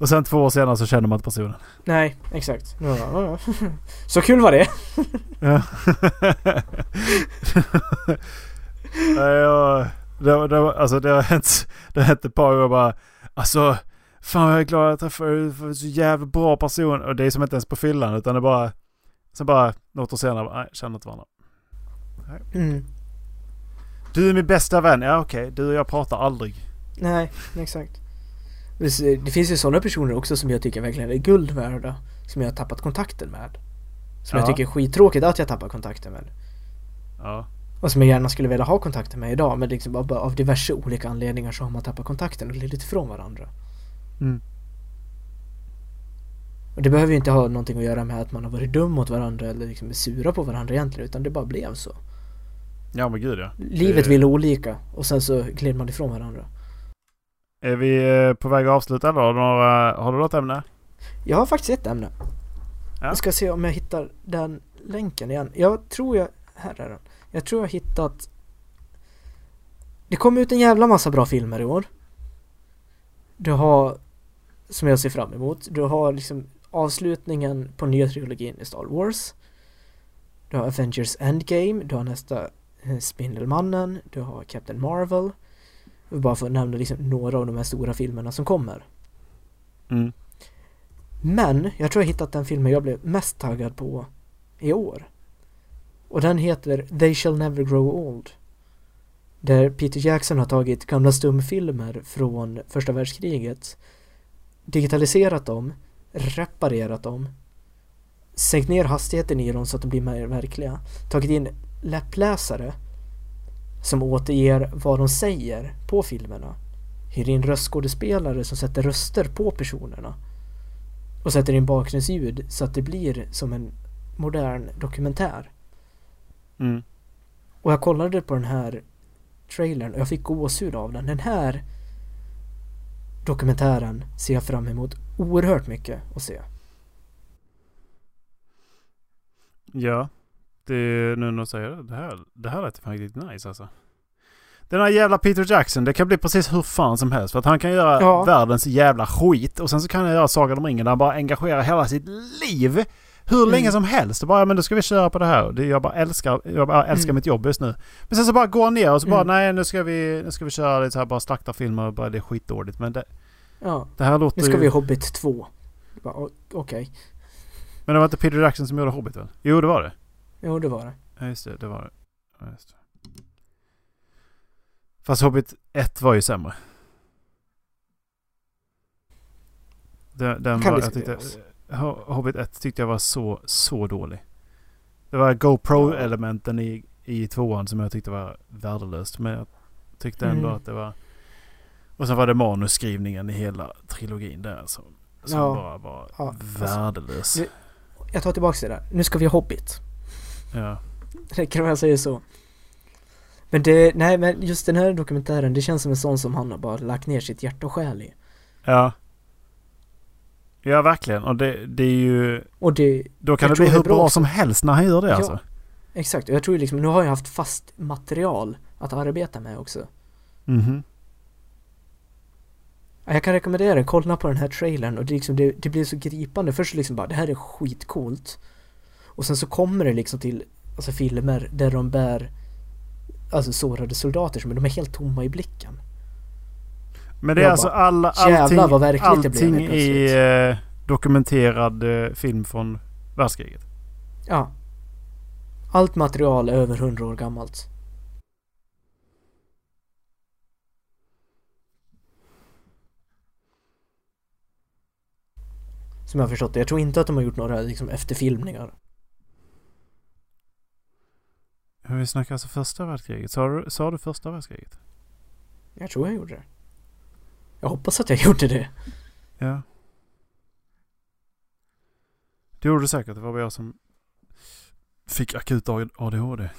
Och sen två år senare så känner man inte personen. Nej, exakt. Ja, ja. Så kul var det! Ja. Det, det, alltså det har hänt, det har hänt ett par gånger bara. Alltså, fan jag är glad att jag träffade så jävla bra person. Och det är som inte ens på fyllan utan det är bara. Sen bara något år senare, nej, känner inte varandra. Mm. Du är min bästa vän. Ja okej, du och jag pratar aldrig. Nej, exakt. Det det finns ju sådana personer också som jag tycker verkligen är guld värda. Som jag har tappat kontakten med. Som jag Ja. tycker är skittråkigt att jag tappar kontakten med. Ja. Och som jag gärna skulle vilja ha kontakten med idag. Men liksom bara av diverse olika anledningar så har man tappat kontakten och glidit ifrån varandra. Mm. Och det behöver ju inte ha någonting att göra med att man har varit dum mot varandra eller liksom är sura på varandra egentligen. Utan det bara blev så. Ja men gud ja. Livet Det- vill olika och sen så gled man ifrån varandra. Är vi eh, på väg att avsluta du, några, har du något ämne? Jag har faktiskt ett ämne. Ja. Jag ska se om jag hittar den länken igen. Jag tror jag... Här är den. Jag tror jag har hittat... Det kom ut en jävla massa bra filmer i år. Du har... Som jag ser fram emot. Du har liksom avslutningen på nya trilogin i Star Wars. Du har Avengers Endgame. Du har nästa eh, Spindelmannen. Du har Captain Marvel. Bara för att nämna liksom några av de här stora filmerna som kommer. Mm. Men jag tror jag hittat den filmen jag blev mest taggad på i år. Och den heter They Shall Never Grow Old. Där Peter Jackson har tagit gamla stumfilmer från första världskriget, digitaliserat dem, reparerat dem, sänkt ner hastigheten i dem så att de blir mer verkliga, tagit in läppläsare som återger vad de säger på filmerna, hyr in röstskådespelare som sätter röster på personerna och sätter in bakgrundsljud så att det blir som en modern dokumentär. Mm. Och jag kollade på den här trailern och jag fick gåshud av den. Den här dokumentären ser jag fram emot oerhört mycket att se. Ja. Det är nu när du säger det. Det här, det här lät fan riktigt nice alltså. Den här jävla Peter Jackson, det kan bli precis hur fan som helst. För att han kan göra Ja. världens jävla skit. Och sen så kan han göra Sagan om ringen där han bara engagerar hela sitt liv. Hur länge Mm. som helst. Bara, ja, men då ska vi köra på det här. Jag bara älskar, jag bara älskar Mm. mitt jobb just nu. Men sen så bara går ner och så bara, Mm. nej nu ska vi, nu ska vi köra lite så här bara slaktarfilmer och bara det är skitdåligt. Men det, Ja, det här låter nu ska ju... vi Hobbit 2. Jag bara, o- Okej, Men det var inte Peter Jackson som gjorde Hobbit väl? Jo det var det. jo det var det. Ja just det, det var det. Ja, just det. Fast Hobbit 1 var ju sämre. Den, den Kan var, jag tyckte, diskuteras. Hobbit 1 tyckte jag var så, så dålig. Det var GoPro-elementen i, i tvåan som jag tyckte var värdelöst. Men jag tyckte ändå Mm. att det var... Och sen var det manusskrivningen i hela trilogin där som, som Ja. bara var Ja, alltså, värdelös. det- Jag tar tillbaka det där. Nu ska vi Hobbit. ja. Det med jag säger så? Men det, nej men just den här dokumentären, det känns som en sån som han har bara lagt ner sitt hjärta och själ i. ja. Ja, verkligen. Och det, det är ju... Och det, Då kan det bli hur bra bra som helst när han gör det Ja. alltså. exakt, och jag tror liksom, nu har jag haft fast material att arbeta med också. Mhm. Ja, Jag kan rekommendera kolla på den här trailern och det, liksom, det, det blir så gripande. Först liksom bara, det här är skitcoolt. Och sen så kommer det liksom till alltså, filmer där de bär alltså sårade soldater som de är helt tomma i blicken. Men det är Jag alltså alla, allting, blev allting plötsligt. eh, dokumenterad eh, film från världskriget. Ja. Allt material är över 100 år gammalt. Som jag har förstått det. Jag tror inte att de har gjort några liksom, efterfilmningar. Men vi snackar alltså första världskriget. Sa du, sa du första världskriget? Jag tror jag gjorde det. Jag hoppas att jag gjorde det. Ja. Det gjorde du säkert. Det var bara jag som fick akut ADHD.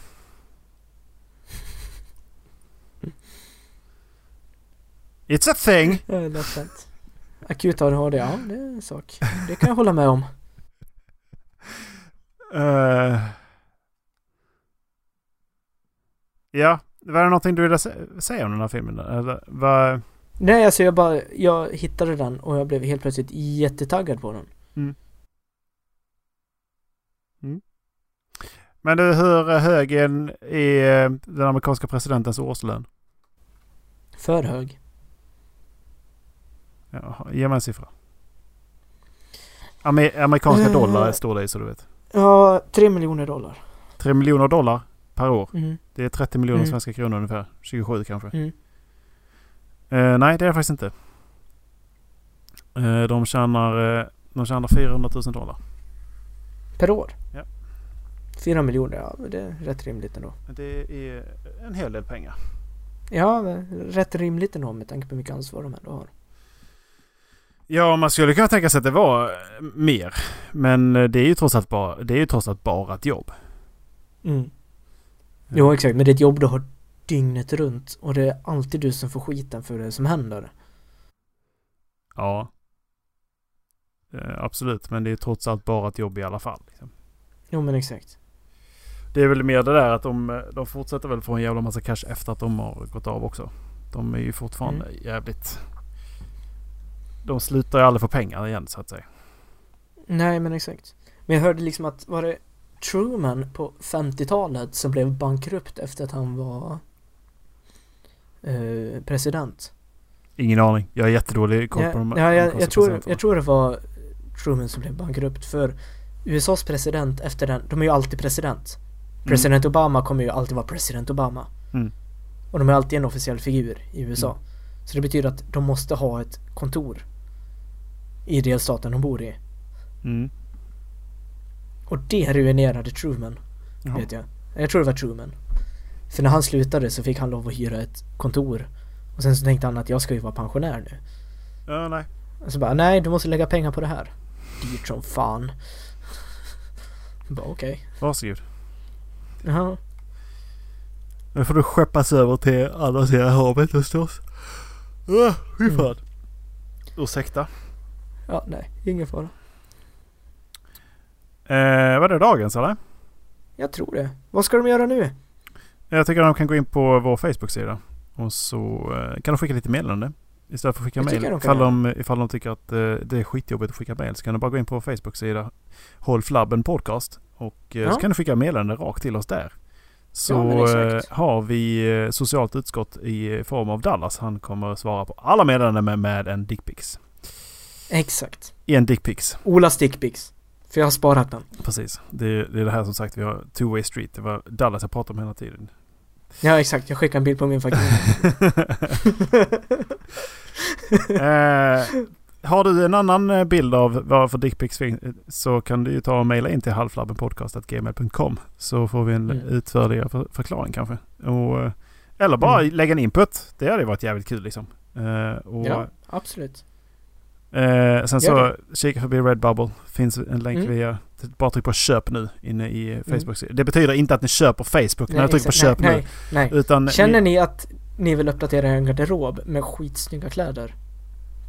It's a thing! Ja, lätt hänt. Akut ADHD, ja det är en sak. Det kan jag hålla med om. Uh, ja, var det någonting du ville sä- säga om den här filmen? Eller vad? Nej, alltså jag bara, jag hittade den och jag blev helt plötsligt jättetaggad på den. Men du, hur hög är en- är den amerikanska presidentens årslön? För hög. Ja, ge mig en siffra. Amer- amerikanska Eh. dollar står det i så du vet. Ja, tre miljoner dollar. 3 miljoner dollar per år. Mm. Det är 30 miljoner Mm. svenska kronor ungefär. 27 kanske. Eh, nej, det är det faktiskt inte. Eh, de, tjänar, eh, de tjänar 400 000 dollar. Per år? Ja. Fyra miljoner, ja det är rätt rimligt ändå. Det är en hel del pengar. Ja, rätt rimligt ändå med tanke på hur mycket ansvar de ändå har. Ja, man skulle kunna tänka sig att det var eh, mer. Men eh, det är ju trots allt bara, det är ju trots allt bara ett jobb. Mm. Jo, exakt. Men det är ett jobb du har dygnet runt och det är alltid du som får skiten för det som händer. Ja. Eh, absolut, men det är trots allt bara ett jobb i alla fall. Liksom. Jo, men exakt. Det är väl mer det där att de, de fortsätter väl få en jävla massa cash efter att de har gått av också. De är ju fortfarande jävligt... De slutar ju aldrig få pengar igen så att säga. Nej, men exakt. Men jag hörde liksom att, var det Truman på 50-talet som blev bankrupt efter att han var eh, president? Ingen aning. Jag är jättedålig koll Ja, på de ja, jag, jag, tror, jag tror det var Truman som blev bankrupt för USAs president efter den, de är ju alltid president. President Obama kommer ju alltid vara president Obama. Mm. Och de är alltid en officiell figur i USA. Så det betyder att de måste ha ett kontor i delstaten de bor i. Mm. Och det ruinerade Truman, Jaha. vet jag. Jag tror det var Truman. För när han slutade så fick han lov att hyra ett kontor. Och sen så tänkte han att jag ska ju vara pensionär nu. Ja, nej. Och så bara, nej du måste lägga pengar på det här. Dyrt som fan. Jag bara okej. Varsågod. Jaha. Nu får du skeppas över till andra sidan havet förstås. Uh, fy Mm. fan. Ursäkta. Ja, nej, ingen fara. Eh, var det dagens eller? Jag tror det. Vad ska de göra nu? Jag tycker att de kan gå in på vår Facebook-sida. Och så eh, kan de skicka lite meddelande. Istället för att skicka mejl. Ifall de, ifall de tycker att eh, det är skitjobbigt att skicka mejl så kan de bara gå in på vår Facebook-sida. Håll flabben podcast. Och eh, Ja. så kan du skicka meddelande rakt till oss där. Så Ja, har vi socialt utskott i form av Dallas. Han kommer svara på alla meddelanden med, med en dickpics. Exakt. En dickpics. Olas dickpics. För jag har sparat den. Precis. Det, är- det är det här som sagt vi har two way street. Det var Dallas jag pratade om hela tiden. Ja, exakt. Jag skickar en bild på min faktura. eh, har du en annan eh, bild av vad för dickpics finns så kan du ju ta och mejla in till halvflabbenpodcast.gmail.com så får vi en Mm. utförligare för, förklaring kanske. Och, eh, eller bara Mm. lägga en input. Det hade varit jävligt kul liksom. Eh, och, ja, absolut. Eh, sen så kika förbi Redbubble. Finns en länk Mm. via... Bara tryck på köp nu inne i eh, Facebook. Det betyder inte att ni köper Facebook när du trycker på köp nej, nu. Nej, nej. Utan Känner ni att ni vill uppdatera er garderob med skitsnygga kläder?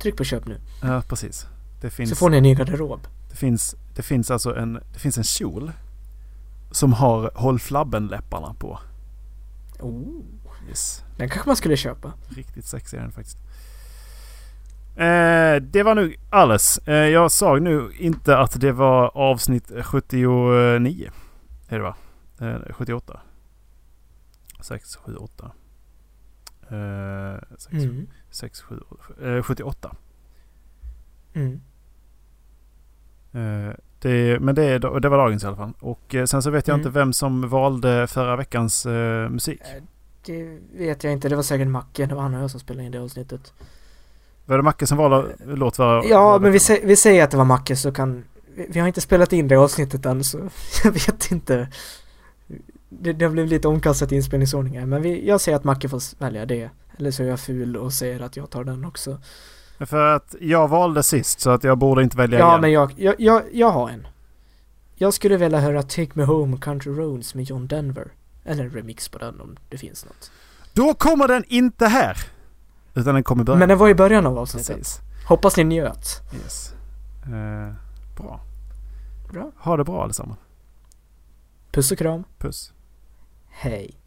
Tryck på köp nu. Ja, precis. Det finns... Så får ni en ny garderob. Det finns, det finns alltså en, det finns en kjol som har Håll flabben-läpparna på. Oh, Yes. den kanske man skulle köpa. Riktigt sexig är den faktiskt. Eh, det var nu alles. Eh, jag sa nu inte att det var avsnitt 79. Är det va? Eh, 78. 6, 7, 8. Eh, 6, Mm. 6 7, eh, 78. Mm. Eh, det, men det, det var dagens i alla fall. Och eh, sen så vet jag Mm. inte vem som valde förra veckans musik. Det vet jag inte. Det var säkert Macke. Det var han och jag som spelade in det avsnittet. Var det Macke som valde låt förra Ja, förra men vi, sä- vi säger att det var Macke så kan... Vi, vi har inte spelat in det avsnittet än så jag vet inte det, det blev lite omkastat i inspelningsordningen. Men vi, jag säger att Macke får välja det. Eller så är jag ful och säger att jag tar den också. För att jag valde sist så att jag borde inte välja Ja, igen. men jag, jag, jag, jag har en. Jag skulle vilja höra Take Me Home Country Roads med John Denver. Eller en remix på den om det finns något. Då kommer den inte här! Utan den kommer i början. Men den var i början av avsnittet. Precis. Hoppas ni njöt. Yes. Eh, bra. Bra. Ha det bra allesammans. Puss och kram. Puss. Hej.